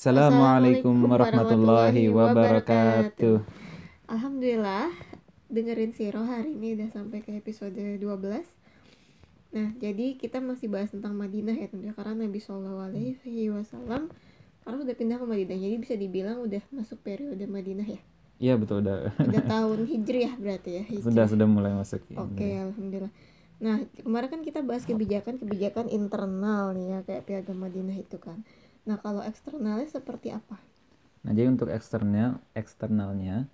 Assalamualaikum warahmatullahi wabarakatuh. Alhamdulillah dengerin Siro hari ini udah sampai ke episode 12 Nah jadi kita masih bahas tentang Madinah ya tentunya karena Nabi Shallallahu Alaihi Wasallam karena udah pindah ke Madinah jadi bisa dibilang udah masuk periode Madinah ya Iya betul udah. udah tahun hijriah berarti ya hijriah. sudah sudah mulai masuk. ya. Oke, alhamdulillah. Nah, kemarin kan kita bahas kebijakan-kebijakan internal nih ya, kayak piagam Madinah itu kan. Nah, kalau eksternalnya seperti apa? Nah jadi untuk eksternal eksternalnya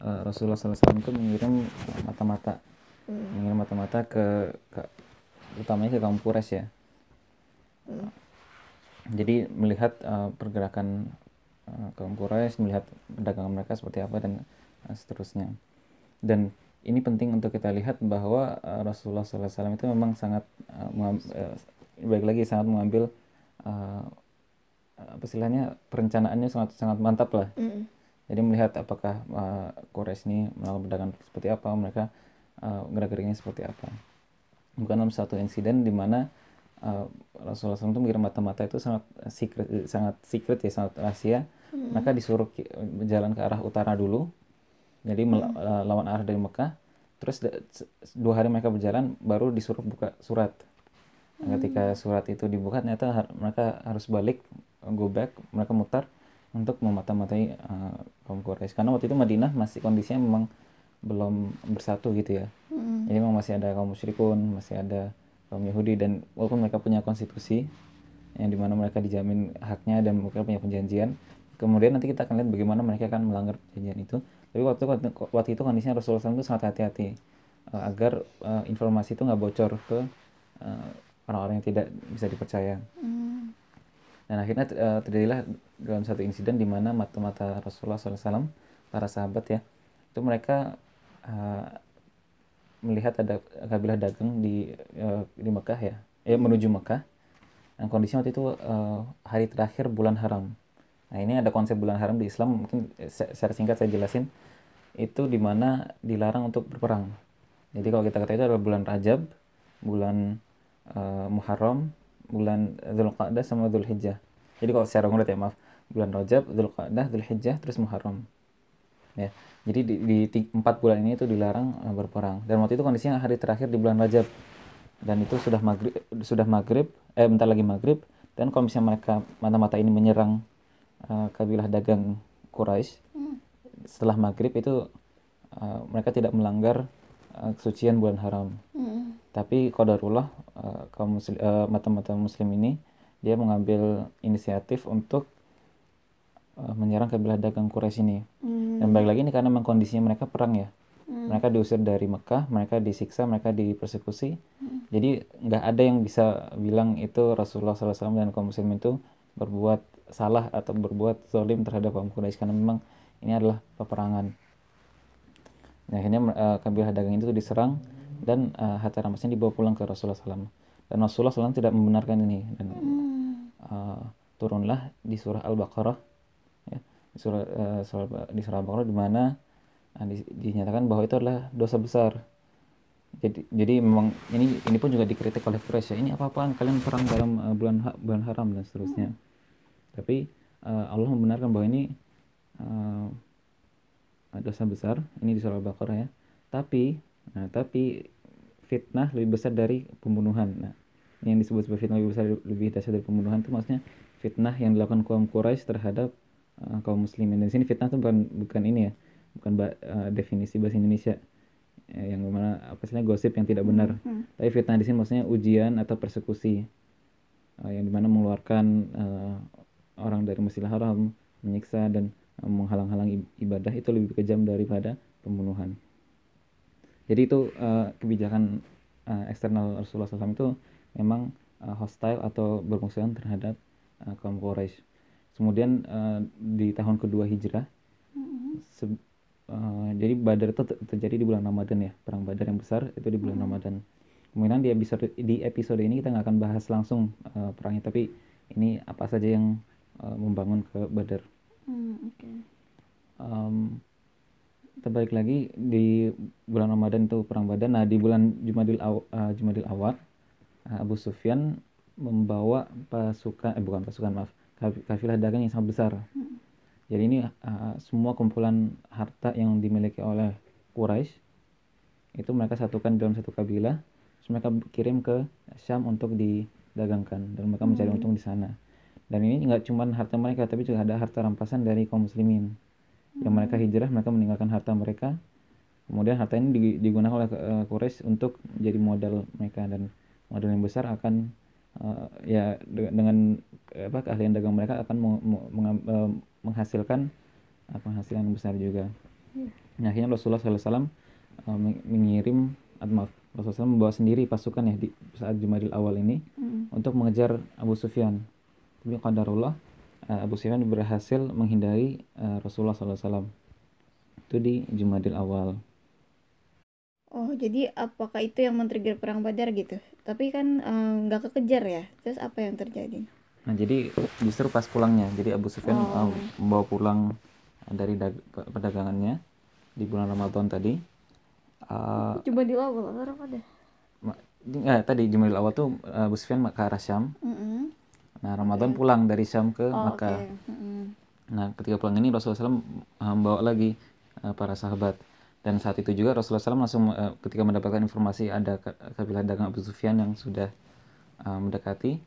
eh, Rasulullah SAW itu mengirim mata-mata Hmm. mengirim mata-mata ke, ke utamanya ke kaum Quraisy ya. Hmm. Jadi melihat eh, pergerakan eh, kaum Quraisy, melihat perdagangan mereka seperti apa dan eh, seterusnya. Dan ini penting untuk kita lihat bahwa Rasulullah SAW itu memang sangat mengam- eh, baik lagi sangat mengambil apa istilahnya perencanaannya sangat sangat mantap lah. Mm. Jadi melihat apakah uh, Quraisy ini melakukan perdagangan seperti apa, mereka uh, gerak-geriknya seperti apa. Bukan dalam satu insiden di mana uh, Rasulullah SAW itu mengirim mata-mata itu sangat secret, sangat secret ya, sangat rahasia. Maka disuruh berjalan ke arah utara dulu. Jadi uh, lawan arah dari Mekah. Terus dua hari mereka berjalan, baru disuruh buka surat. Nah, ketika surat itu dibuka, ternyata har- mereka harus balik, go back, mereka mutar untuk memata-matai uh, kaum Quraisy. Karena waktu itu Madinah masih kondisinya memang belum bersatu gitu ya. Mm. Jadi memang masih ada kaum musyrikun, masih ada kaum Yahudi dan walaupun mereka punya konstitusi yang di mana mereka dijamin haknya dan mereka punya perjanjian, kemudian nanti kita akan lihat bagaimana mereka akan melanggar perjanjian itu. Tapi waktu waktu itu kondisinya Rasulullah SAW itu sangat hati-hati uh, agar uh, informasi itu nggak bocor ke uh, orang-orang yang tidak bisa dipercaya. Mm. Dan akhirnya eh, terjadilah dalam satu insiden di mana mata-mata Rasulullah SAW, para sahabat ya, itu mereka eh, melihat ada kabilah dagang di eh, di Mekah ya, ya menuju Mekah. Dan kondisinya waktu itu eh, hari terakhir bulan haram. Nah ini ada konsep bulan haram di Islam mungkin eh, se- secara singkat saya jelasin itu di mana dilarang untuk berperang. Jadi kalau kita kata itu adalah bulan Rajab, bulan eh, Muharram, bulan Dzulqa'dah sama Dzulhijjah. Jadi kalau secara urut ya maaf, bulan Rajab, Dzulqa'dah, Dzulhijjah, terus Muharram. Ya. Jadi di, di empat bulan ini itu dilarang eh, berperang. Dan waktu itu kondisinya hari terakhir di bulan Rajab. Dan itu sudah maghrib, sudah maghrib, eh bentar lagi maghrib. Dan kalau misalnya mereka mata-mata ini menyerang eh, kabilah dagang Quraisy, Mm. setelah maghrib itu eh, mereka tidak melanggar eh, kesucian bulan haram. Mm. Tapi qadarullah kaum muslim, eh, mata-mata muslim ini dia mengambil inisiatif untuk eh, menyerang kabilah dagang Quraisy ini. Mm. Dan balik lagi ini karena memang kondisinya mereka perang ya. Mm. Mereka diusir dari Mekah, mereka disiksa, mereka dipersekusi. Mm. Jadi nggak ada yang bisa bilang itu Rasulullah SAW dan kaum muslim itu berbuat salah atau berbuat zalim terhadap kaum Quraisy karena memang ini adalah peperangan. Nah, akhirnya eh, kabilah dagang itu diserang dan eh, harta rampasnya dibawa pulang ke Rasulullah SAW. Dan Rasulullah SAW tidak membenarkan ini dan eh, turunlah di surah Al-Baqarah ya, di surah, eh, surah- di surah Al-Baqarah di mana eh, di- dinyatakan bahwa itu adalah dosa besar. Jadi jadi memang ini ini pun juga dikritik oleh Quraisy ya. Ini apa-apaan kalian perang dalam eh, bulan ha- bulan haram dan seterusnya. Tapi eh, Allah membenarkan bahwa ini eh, dosa besar. Ini di surah Al-Baqarah ya. Tapi nah tapi fitnah lebih besar dari pembunuhan. Nah, yang disebut sebagai fitnah lebih besar lebih dahsyat dari pembunuhan itu maksudnya fitnah yang dilakukan kaum Quraisy terhadap uh, kaum muslimin. Dan di sini fitnah itu bukan bukan ini ya, bukan ba- uh, definisi bahasa Indonesia eh, yang mana apa istilahnya gosip yang tidak benar. Mm. Tapi fitnah di sini maksudnya ujian atau persekusi uh, yang di mana mengeluarkan uh, orang dari Masjidil Haram, menyiksa dan uh, menghalang-halang ib- ibadah itu lebih kejam daripada pembunuhan. Jadi itu uh, kebijakan uh, eksternal Rasulullah SAW itu memang uh, hostile atau bermusuhan terhadap uh, kaum Quraisy. Kemudian uh, di tahun kedua hijrah, se- uh, jadi Badar itu ter- terjadi di bulan Ramadan ya, perang Badar yang besar itu di bulan Ramadan. Kemudian di episode di episode ini kita nggak akan bahas langsung uh, perangnya, tapi ini apa saja yang uh, membangun ke Badar. Mm, Oke. Em, kita balik lagi di bulan Ramadan itu perang Badar. Nah di bulan Jumadil Aw, eh, Jumadil Awal eh, Abu Sufyan membawa pasukan eh bukan pasukan maaf kaf- kafilah dagang yang sangat besar. Jadi ini uh, semua kumpulan harta yang dimiliki oleh Quraisy itu mereka satukan dalam satu kabilah, terus mereka kirim ke Syam untuk didagangkan dan mereka mencari untung di sana. Dan ini nggak cuma harta mereka, tapi juga ada harta rampasan dari kaum muslimin. Yang mereka hijrah, mereka meninggalkan harta mereka. Kemudian harta ini di- digunakan oleh uh, Quraisy untuk jadi modal mereka dan modal yang besar akan uh, ya de- dengan eh, apa keahlian dagang mereka akan meng- meng- mengam- eh, menghasilkan uh, penghasilan yang besar juga. Nah, akhirnya Rasulullah SAW uh, meng- mengirim atau Rasulullah SAW membawa sendiri pasukan ya di saat Jumadil awal ini Mm. untuk mengejar Abu Sufyan. Tapi qadarullah uh, Abu Sufyan berhasil menghindari uh, Rasulullah SAW. Itu di Jumadil awal. Oh, jadi apakah itu yang men-trigger perang Badar gitu? Tapi kan eh, nggak kekejar ya. Terus apa yang terjadi? Nah, jadi justru pas pulangnya, jadi Abu Sufyan Oh. uh, membawa pulang dari dag- pe- perdagangannya di bulan Ramadan tadi. Uh, Coba di awal orang ada. ma- eh, tadi Jumadil awal tuh uh, Abu Sufyan ke arah Syam. Mm-mm. Nah, Ramadan pulang dari Syam ke Oh. Makkah. Mm-mm. Nah, ketika pulang ini Rasulullah SAW membawa lagi uh, para sahabat. Dan saat itu juga Rasulullah SAW langsung uh, ketika mendapatkan informasi ada ka- kabilah dagang Abu Sufyan yang sudah uh, mendekati.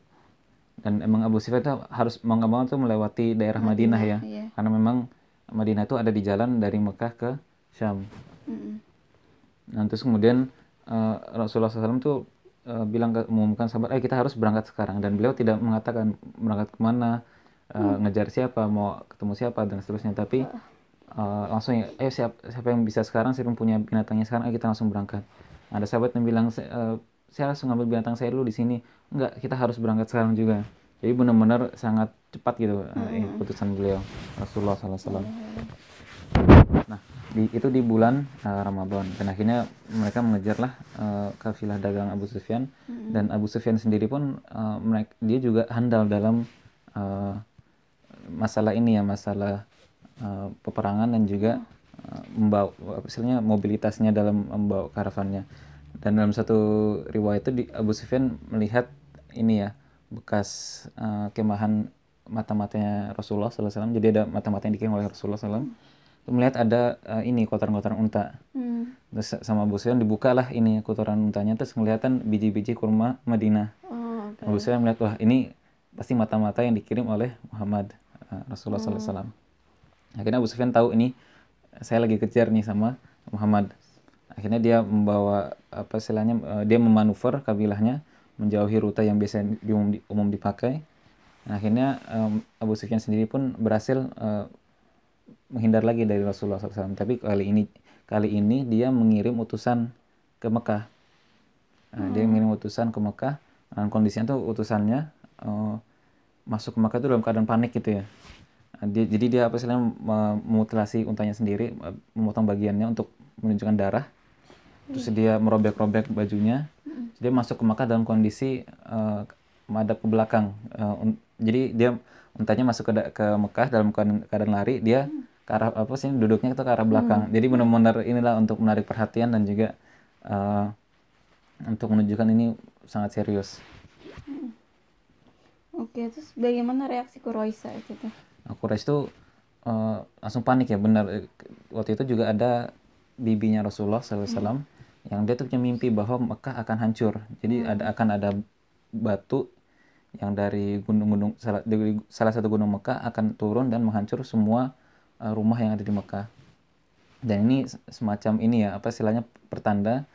Dan emang Abu Sufyan itu harus mau nggak mau tuh melewati daerah Madinah, ya. Iya. Karena memang Madinah itu ada di jalan dari Mekah ke Syam. Mm-mm. Nah, terus kemudian uh, Rasulullah SAW tuh uh, bilang ke mengumumkan sahabat, eh kita harus berangkat sekarang. Dan beliau tidak mengatakan berangkat ke mana, uh, ngejar siapa, mau ketemu siapa dan seterusnya. Tapi uh, langsung ya, ayo siapa, siapa yang bisa sekarang, siapa yang punya binatangnya sekarang, ayo kita langsung berangkat. Ada sahabat yang bilang, "Se- uh, saya langsung ngambil binatang saya dulu di sini. Enggak, kita harus berangkat sekarang juga. Jadi benar-benar sangat cepat gitu uh, ini keputusan beliau Rasulullah SAW. Nah, di, itu di bulan uh, Ramadan. Dan akhirnya mereka mengejarlah uh, kafilah dagang Abu Sufyan. Dan Abu Sufyan sendiri pun uh, mereka dia juga handal dalam uh, masalah ini ya masalah uh, peperangan dan juga uh, membawa istilahnya mobilitasnya dalam membawa karavannya. Dan dalam satu riwayat itu di, Abu Sufyan melihat ini ya bekas uh, kemahan mata-matanya Rasulullah SAW jadi ada mata-mata yang dikirim oleh Rasulullah SAW melihat ada uh, ini kotoran-kotoran unta. Mm. terus sama Abu Sufyan dibukalah ini kotoran untanya. Terus kelihatan biji-biji kurma Madinah. Oh, oke. Abu Sufyan melihat wah ini pasti mata-mata yang dikirim oleh Muhammad uh, Rasulullah SAW akhirnya Abu Sufyan tahu ini saya lagi kejar nih sama Muhammad. Akhirnya dia membawa apa istilahnya uh, dia memanuver kabilahnya menjauhi rute yang biasa umum, di- umum dipakai. Nah, akhirnya um, Abu Sufyan sendiri pun berhasil uh, menghindar lagi dari Rasulullah SAW. Tapi kali ini kali ini dia mengirim utusan ke Mekah. Nah, Dia mengirim utusan ke Mekah. Dan kondisinya tuh utusannya uh, masuk ke Mekah itu dalam keadaan panik gitu ya. Nah, dia- jadi dia apa mem- memutilasi untanya sendiri, memotong bagiannya untuk menunjukkan darah. Terus dia merobek-robek bajunya. Terus Dia masuk ke Mekah dalam kondisi uh, madap ke belakang. Uh, jadi dia untanya masuk ke ke Mekah dalam keadaan, keadaan lari, dia ke arah apa sih duduknya itu ke arah belakang. Jadi benar-benar inilah untuk menarik perhatian dan juga uh, untuk menunjukkan ini sangat serius. Oke, terus bagaimana reaksi saat itu? Nah, Quraisy itu uh, langsung panik ya benar Eh, waktu itu juga ada bibinya Rasulullah SAW yang dia tuh punya mimpi bahwa Mekah akan hancur jadi ada akan ada batu yang dari gunung-gunung salah, dari salah satu gunung Mekah akan turun dan menghancur semua rumah yang ada di Mekah. Dan ini se- semacam ini ya apa istilahnya pertanda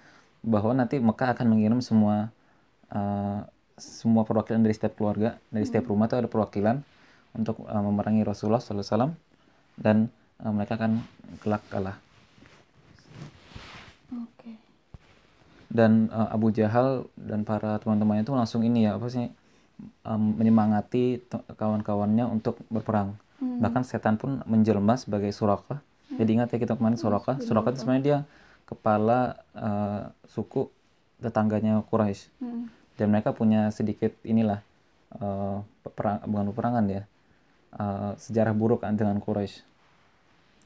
bahwa nanti Mekah akan mengirim semua uh, semua perwakilan dari setiap keluarga dari setiap rumah itu ada perwakilan untuk uh, memerangi Rasulullah SAW dan uh, mereka akan kelak kalah. Oke. dan uh, Abu Jahal dan para teman-temannya itu langsung ini ya apa sih um, menyemangati kawan-kawannya untuk berperang bahkan setan pun menjelma sebagai Surakah jadi ingat ya kita kemarin Surakah Surakah itu sebenarnya dia kepala uh, suku tetangganya Quraisy Hmm. dan mereka punya sedikit inilah uh, perang bukan peperangan ya uh, sejarah buruk dengan Quraisy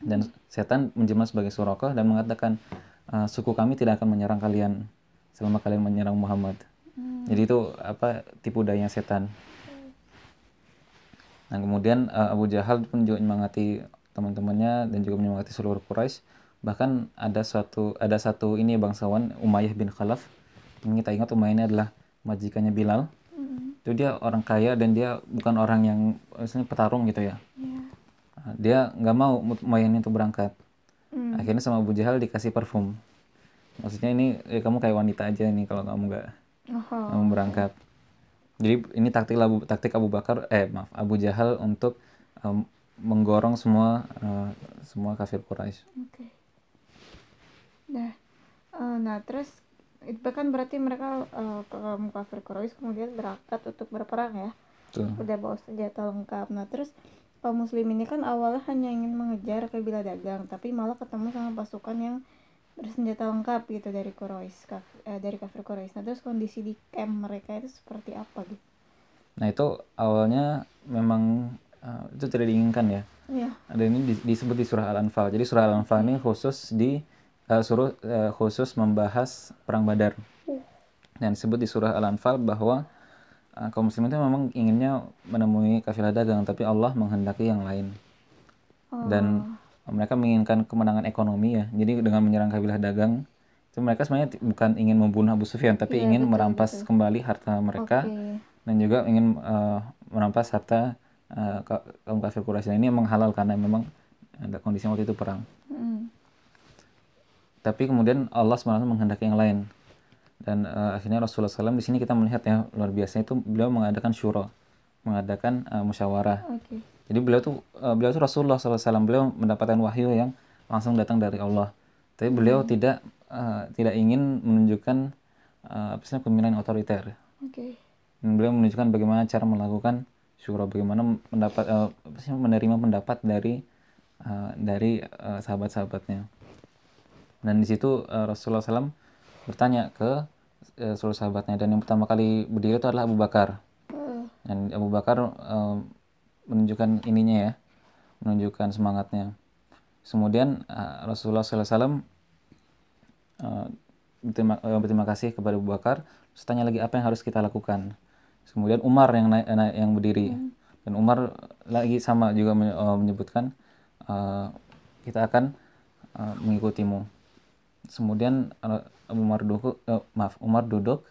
dan setan menjelma sebagai Surakah dan mengatakan uh, suku kami tidak akan menyerang kalian selama kalian menyerang Muhammad. Jadi itu apa tipu daya setan Nah kemudian uh, Abu Jahal pun juga menyemangati teman-temannya dan juga menyemangati seluruh Quraisy. Bahkan ada suatu ada satu ini bangsawan Umayyah bin Khalaf. Ini kita ingat Umayyah ini adalah majikannya Bilal. Mm. Itu dia orang kaya dan dia bukan orang yang misalnya petarung gitu ya. Iya. Nah, dia nggak mau Umayyah ini untuk berangkat. Mm. Akhirnya sama Abu Jahal dikasih parfum. Maksudnya ini eh, kamu kayak wanita aja nih kalau kamu nggak Oh. kamu berangkat. Jadi ini taktik Abu, taktik Abu Bakar eh maaf Abu Jahal untuk em, menggorong semua eh, semua kafir Quraisy. Oke. Nah, eh, nah terus itu kan berarti mereka eh, kaum kafir Quraisy kemudian berangkat untuk berperang ya. Tuh. Udah bawa senjata lengkap. Nah, terus kaum muslim ini kan awalnya hanya ingin mengejar kabilah dagang, tapi malah ketemu sama pasukan yang bersenjata lengkap gitu dari Quraisy, kaf- eh, dari kafir Quraisy. Nah, terus kondisi di camp mereka itu seperti apa gitu? Nah itu awalnya memang eh, itu tidak diinginkan ya. Iya. Ada ini di- disebut di surah Al-Anfal. Jadi surah Al-Anfal ini khusus di eh, suruh eh, khusus membahas perang Badar. Dan disebut di surah Al-Anfal bahwa eh, kaum muslimin itu memang inginnya menemui kafilah dagang, tapi Allah menghendaki yang lain. Oh, Dan mereka menginginkan kemenangan ekonomi ya. Jadi dengan menyerang kabilah dagang itu mereka sebenarnya bukan ingin membunuh Abu Sufyan, tapi Iya, ingin betul, merampas betul. kembali harta mereka Oke. dan juga ingin eh, merampas harta ka- kaum kafir Quraisy ini memang halal karena memang ada kondisi waktu itu perang. Mm. Tapi kemudian Allah SWT menghendaki yang lain. Dan eh, akhirnya Rasulullah SAW di sini kita melihat ya luar biasa itu beliau mengadakan syuro, mengadakan eh, musyawarah. Oke. Jadi beliau tuh eh, beliau tuh Rasulullah SAW beliau mendapatkan wahyu yang langsung datang dari Allah. Tapi beliau tidak eh, tidak ingin menunjukkan eh, apa sih pemilihan otoriter. Oke. Dan beliau menunjukkan bagaimana cara melakukan syuro, bagaimana mendapat apa sih, menerima pendapat dari eh, dari eh, sahabat-sahabatnya. Dan di situ eh, Rasulullah SAW bertanya ke eh, seluruh sahabatnya dan yang pertama kali berdiri itu adalah Abu Bakar. Eh, Dan Abu Bakar eh, menunjukkan ininya ya, menunjukkan semangatnya. Kemudian eh, Rasulullah SAW eh, berterima, eh, berterima kasih kepada Abu Bakar. Terus tanya lagi apa yang harus kita lakukan. Kemudian Umar yang naik, naik- yang berdiri dan Umar lagi sama juga men- menyebutkan kita akan mengikutimu. Kemudian Abu Umar duduk, maaf Umar duduk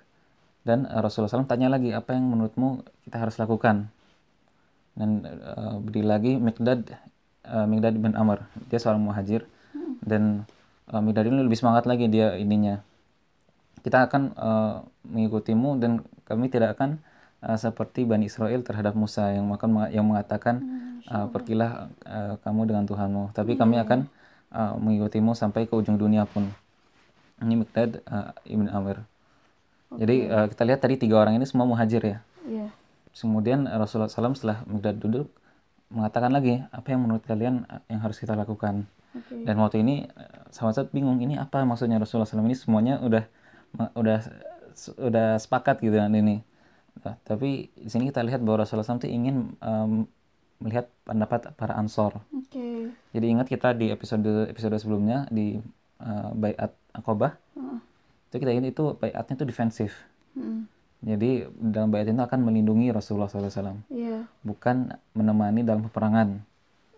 dan Rasulullah SAW tanya lagi apa yang menurutmu kita harus lakukan. Dan eh, berdiri lagi Mikdad eh, Mikdad bin Amr. Dia seorang muhajir. Dan eh, Mikdad ini lebih semangat lagi dia ininya. Kita akan eh, mengikutimu dan kami tidak akan eh, seperti Bani Israel terhadap Musa yang makan yang mengatakan eh, pergilah eh, kamu dengan Tuhanmu. Tapi kami akan eh, mengikutimu sampai ke ujung dunia pun. Ini Mikdad eh, ibn Amr. Jadi eh, kita lihat tadi tiga orang ini semua muhajir ya? Iya. Kemudian Rasulullah SAW setelah Mikdad duduk mengatakan lagi apa yang menurut kalian eh, yang harus kita lakukan Oke. dan waktu ini eh, sahabat bingung ini apa maksudnya Rasulullah SAW ini semuanya udah udah udah sepakat gitu dengan ini. Nah, tapi di sini kita lihat bahwa Rasulullah SAW itu ingin em, melihat pendapat para ansor. Oke. Jadi ingat kita di episode episode sebelumnya di eh, Bayat Aqobah Heeh. itu kita ingat itu bayatnya itu defensif. Mm. Jadi dalam bayat itu akan melindungi Rasulullah SAW, Iya. bukan menemani dalam peperangan.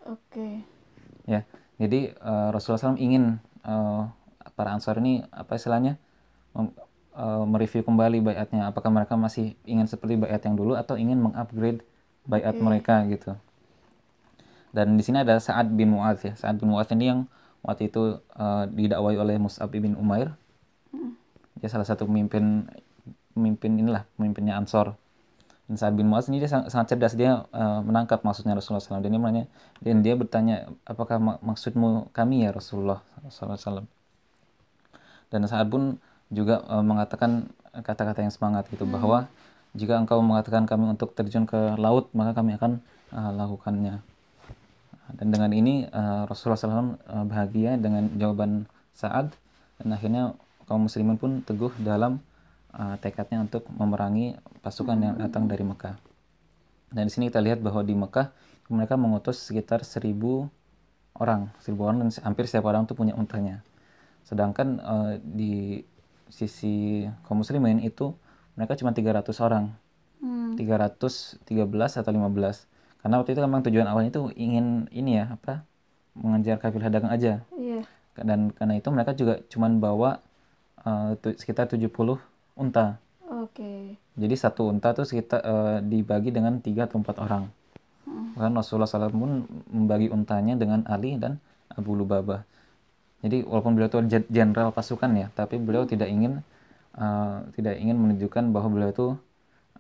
Oke. ya jadi eh, Rasulullah SAW ingin eh, para ansor ini apa istilahnya mem- eh, mereview kembali bayatnya apakah mereka masih ingin seperti bayat yang dulu atau ingin mengupgrade bayat Oke. mereka gitu dan di sini ada Sa'ad bin Mu'adz ya Sa'ad bin Mu'adz ini yang waktu itu eh, didakwai oleh Mus'ab bin Umair dia salah satu pemimpin pemimpin inilah pemimpinnya Ansor. Dan Sa'ad bin Mu'adz ini dia sangat, sangat cerdas dia eh, menangkap maksudnya Rasulullah SAW dan dia menanya dan dia bertanya apakah mak- maksudmu kami ya Rasulullah SAW dan Sa'ad pun juga eh, mengatakan kata-kata yang semangat gitu bahwa jika engkau mengatakan kami untuk terjun ke laut maka kami akan eh, lakukannya. Dan dengan ini eh, Rasulullah SAW eh, bahagia dengan jawaban Sa'ad dan akhirnya kaum muslimin pun teguh dalam eh, tekadnya untuk memerangi pasukan yang datang dari Mekah. Dan di sini kita lihat bahwa di Mekah mereka mengutus sekitar seribu orang, seribu orang dan hampir setiap orang itu punya untanya. Sedangkan eh, di sisi kaum muslimin itu mereka cuma 300 orang, Hmm. 313 atau 15. karena waktu itu memang tujuan awalnya itu ingin ini ya apa mengejar kafilah dagang aja Iya. dan karena itu mereka juga cuman bawa eh, tu- sekitar 70 unta Oke. jadi satu unta tuh sekitar eh, dibagi dengan tiga atau empat orang Hmm. Bahkan Rasulullah SAW pun membagi untanya dengan Ali dan Abu Lubabah. Jadi walaupun beliau itu jen- jenderal pasukan ya, tapi beliau tidak ingin uh, tidak ingin menunjukkan bahwa beliau itu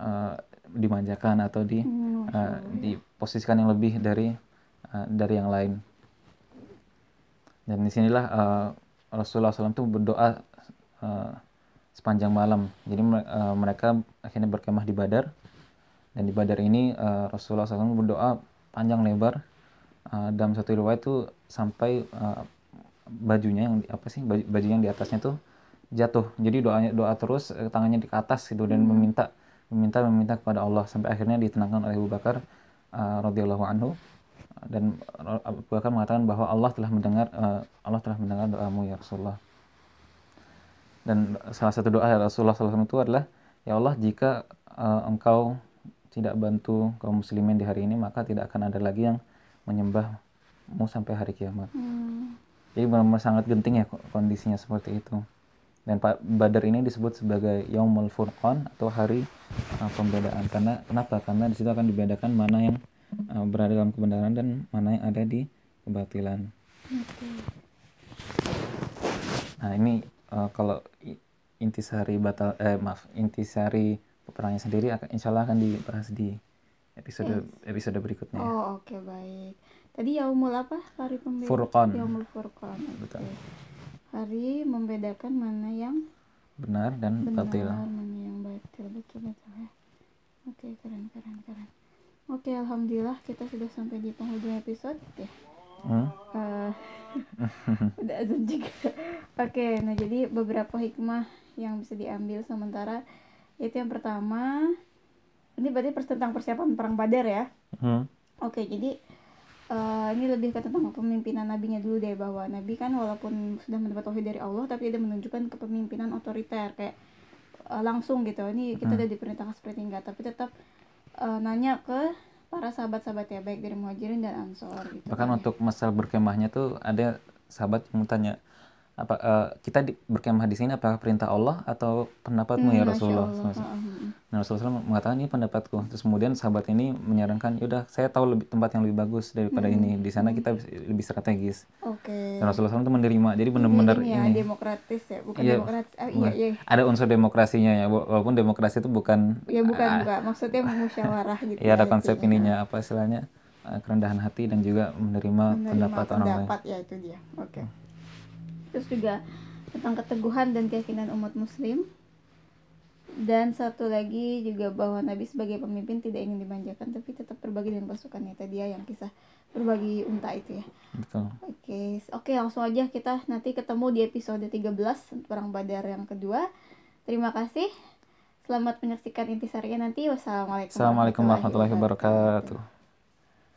uh, dimanjakan atau di Hmm, uh, diposisikan yang lebih dari uh, dari yang lain. Dan di sinilah uh, Rasulullah SAW itu berdoa uh, sepanjang malam. Jadi uh, mereka akhirnya berkemah di Badar. Dan di Badar ini uh, Rasulullah SAW berdoa panjang lebar. Uh, dalam satu riwayat itu sampai uh, bajunya yang apa sih baju, baju yang di atasnya tuh jatuh. Jadi doanya doa terus tangannya di atas gitu dan meminta meminta meminta kepada Allah sampai akhirnya ditenangkan oleh Abu Bakar uh, radhiyallahu anhu. Dan Abu Bakar mengatakan bahwa Allah telah mendengar uh, Allah telah mendengar doamu ya Rasulullah dan salah satu doa Rasulullah SAW itu adalah ya Allah jika uh, engkau tidak bantu kaum muslimin di hari ini maka tidak akan ada lagi yang menyembahmu sampai hari kiamat. Hmm. jadi benar-benar sangat genting ya ko- kondisinya seperti itu. Dan Pak Badar ini disebut sebagai Yaumul Furqan atau hari uh, pembedaan. Karena kenapa? Karena di situ akan dibedakan mana yang uh, berada dalam kebenaran dan mana yang ada di kebatilan. Oke. Nah ini eh, kalau intisari batal eh maaf intisari peperangannya sendiri akan insya Allah akan dibahas di episode episode berikutnya. ya. Oh, oke baik. Tadi yaumul apa? Hari pembeda. Furqan. Yaumul Furqan. oke. Betul. Hari membedakan mana yang Benar dan benar, batil. mana yang batil. Betul betul ya. Oke, keren keren keren. Oke, alhamdulillah kita sudah sampai di penghujung episode ya. Hmm? Eh, udah azan juga. Oke, nah jadi beberapa hikmah yang bisa diambil sementara itu yang pertama ini berarti pers- tentang persiapan perang Badar ya. Hmm? Oke, jadi eh, ini lebih ke tentang kepemimpinan nabinya dulu deh bahwa nabi kan walaupun sudah mendapat wahyu dari Allah tapi dia menunjukkan kepemimpinan otoriter kayak eh, langsung gitu. Ini kita Hmm. udah diperintahkan seperti enggak, tapi tetap eh, nanya ke para sahabat-sahabat ya baik dari muhajirin dan ansor gitu. Bahkan kan ya. untuk masalah berkemahnya tuh ada sahabat yang bertanya apa eh, kita di, berkemah di sini apakah perintah Allah atau pendapatmu ya Hmm, Rasulullah? SAW? Heeh, heeh. Nah, Rasulullah mengatakan ini pendapatku. Terus kemudian sahabat ini menyarankan, yaudah saya tahu lebih tempat yang lebih bagus daripada Hmm. ini. Di sana kita lebih strategis. Oke. Dan Rasulullah itu menerima. Jadi benar-benar ini ya ini. demokratis ya, bukan Iya, demokratis. Ah, iya, iya. Ada unsur demokrasinya ya, wa- walaupun demokrasi itu bukan. Ya bukan, ah, bukan. Maksudnya musyawarah gitu. Ya ada ya, konsep intinya. ininya apa istilahnya eh, kerendahan hati dan juga menerima, Menerima pendapat orang lain. pendapat ya itu dia. Oke. Terus juga tentang keteguhan dan keyakinan umat muslim. Dan satu lagi juga bahwa Nabi sebagai pemimpin tidak ingin dimanjakan tapi tetap berbagi dengan pasukannya. Tadi ya yang kisah berbagi unta itu ya. Betul. Oke, oke langsung aja kita nanti ketemu di episode 13 Perang Badar yang kedua. Terima kasih. Selamat menyaksikan intisarinya nanti. Wassalamualaikum Assalamualaikum warahmatullahi wabarakatuh.